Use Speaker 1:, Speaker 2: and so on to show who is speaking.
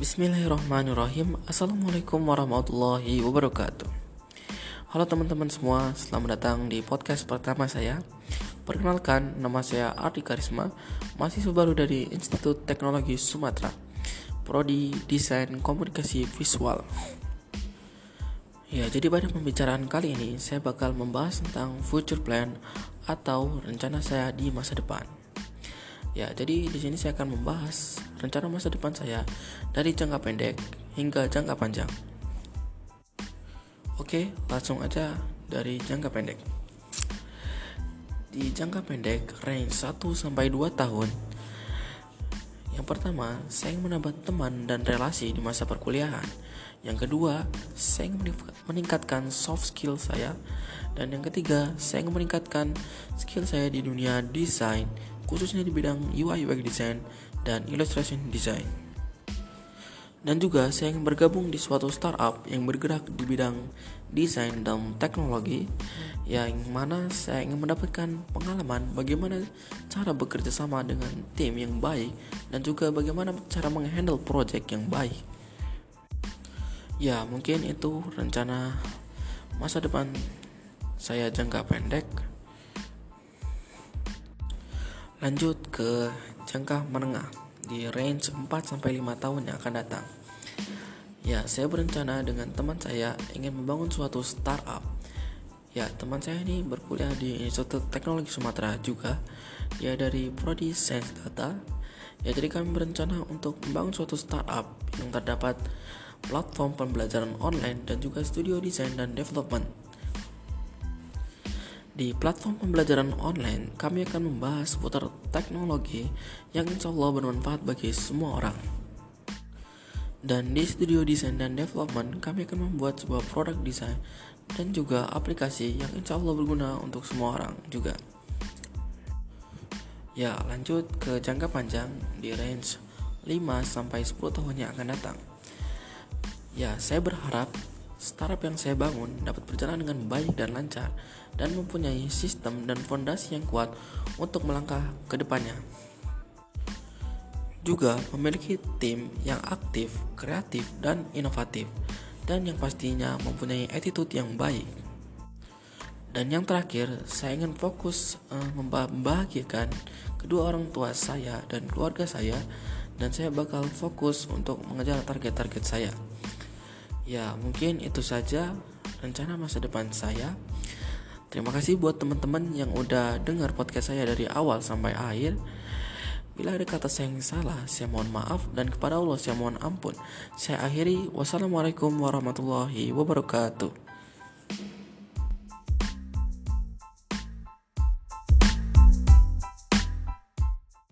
Speaker 1: Bismillahirrahmanirrahim. Assalamualaikum warahmatullahi wabarakatuh. Halo teman-teman semua Selamat datang di podcast pertama saya. Perkenalkan nama saya Ardi Karisma Mahasiswa baru dari Institut Teknologi Sumatera Prodi Desain Komunikasi Visual. Ya, jadi pada pembicaraan kali ini saya bakal membahas tentang future plan atau rencana saya di masa depan. Ya, jadi di sini saya akan membahas rencana masa depan saya dari jangka pendek hingga jangka panjang. Oke, langsung aja dari jangka pendek. Di jangka pendek, range 1 sampai 2 tahun. Yang pertama, saya ingin menambah teman dan relasi di masa perkuliahan. Yang kedua, saya ingin meningkatkan soft skill saya. Dan yang ketiga, saya ingin meningkatkan skill saya di dunia desain khususnya di bidang UI UX design dan illustration design. Dan juga saya ingin bergabung di suatu startup yang bergerak di bidang desain dan teknologi yang mana saya ingin mendapatkan pengalaman bagaimana cara bekerja sama dengan tim yang baik dan juga bagaimana cara menghandle project yang baik. Ya, mungkin itu rencana masa depan saya jangka pendek Lanjut ke jangka menengah di range 4 sampai 5 tahun yang akan datang. Ya, saya berencana dengan teman saya ingin membangun suatu startup. Ya, teman saya ini berkuliah di Institut Teknologi Sumatera juga. Dia dari Prodi Science Data. Ya, jadi kami berencana untuk membangun suatu startup yang terdapat platform pembelajaran online dan juga studio desain dan development di platform pembelajaran online, kami akan membahas seputar teknologi yang insya Allah bermanfaat bagi semua orang. Dan di studio desain dan development, kami akan membuat sebuah produk desain dan juga aplikasi yang insya Allah berguna untuk semua orang juga. Ya, lanjut ke jangka panjang di range 5 sampai 10 tahun yang akan datang. Ya, saya berharap startup yang saya bangun dapat berjalan dengan baik dan lancar dan mempunyai sistem dan fondasi yang kuat untuk melangkah ke depannya. Juga memiliki tim yang aktif, kreatif, dan inovatif, dan yang pastinya mempunyai attitude yang baik. Dan yang terakhir, saya ingin fokus uh, membahagiakan kedua orang tua saya dan keluarga saya, dan saya bakal fokus untuk mengejar target-target saya. Ya, mungkin itu saja rencana masa depan saya. Terima kasih buat teman-teman yang udah dengar podcast saya dari awal sampai akhir. Bila ada kata saya yang salah, saya mohon maaf dan kepada Allah saya mohon ampun. Saya akhiri. Wassalamualaikum warahmatullahi wabarakatuh.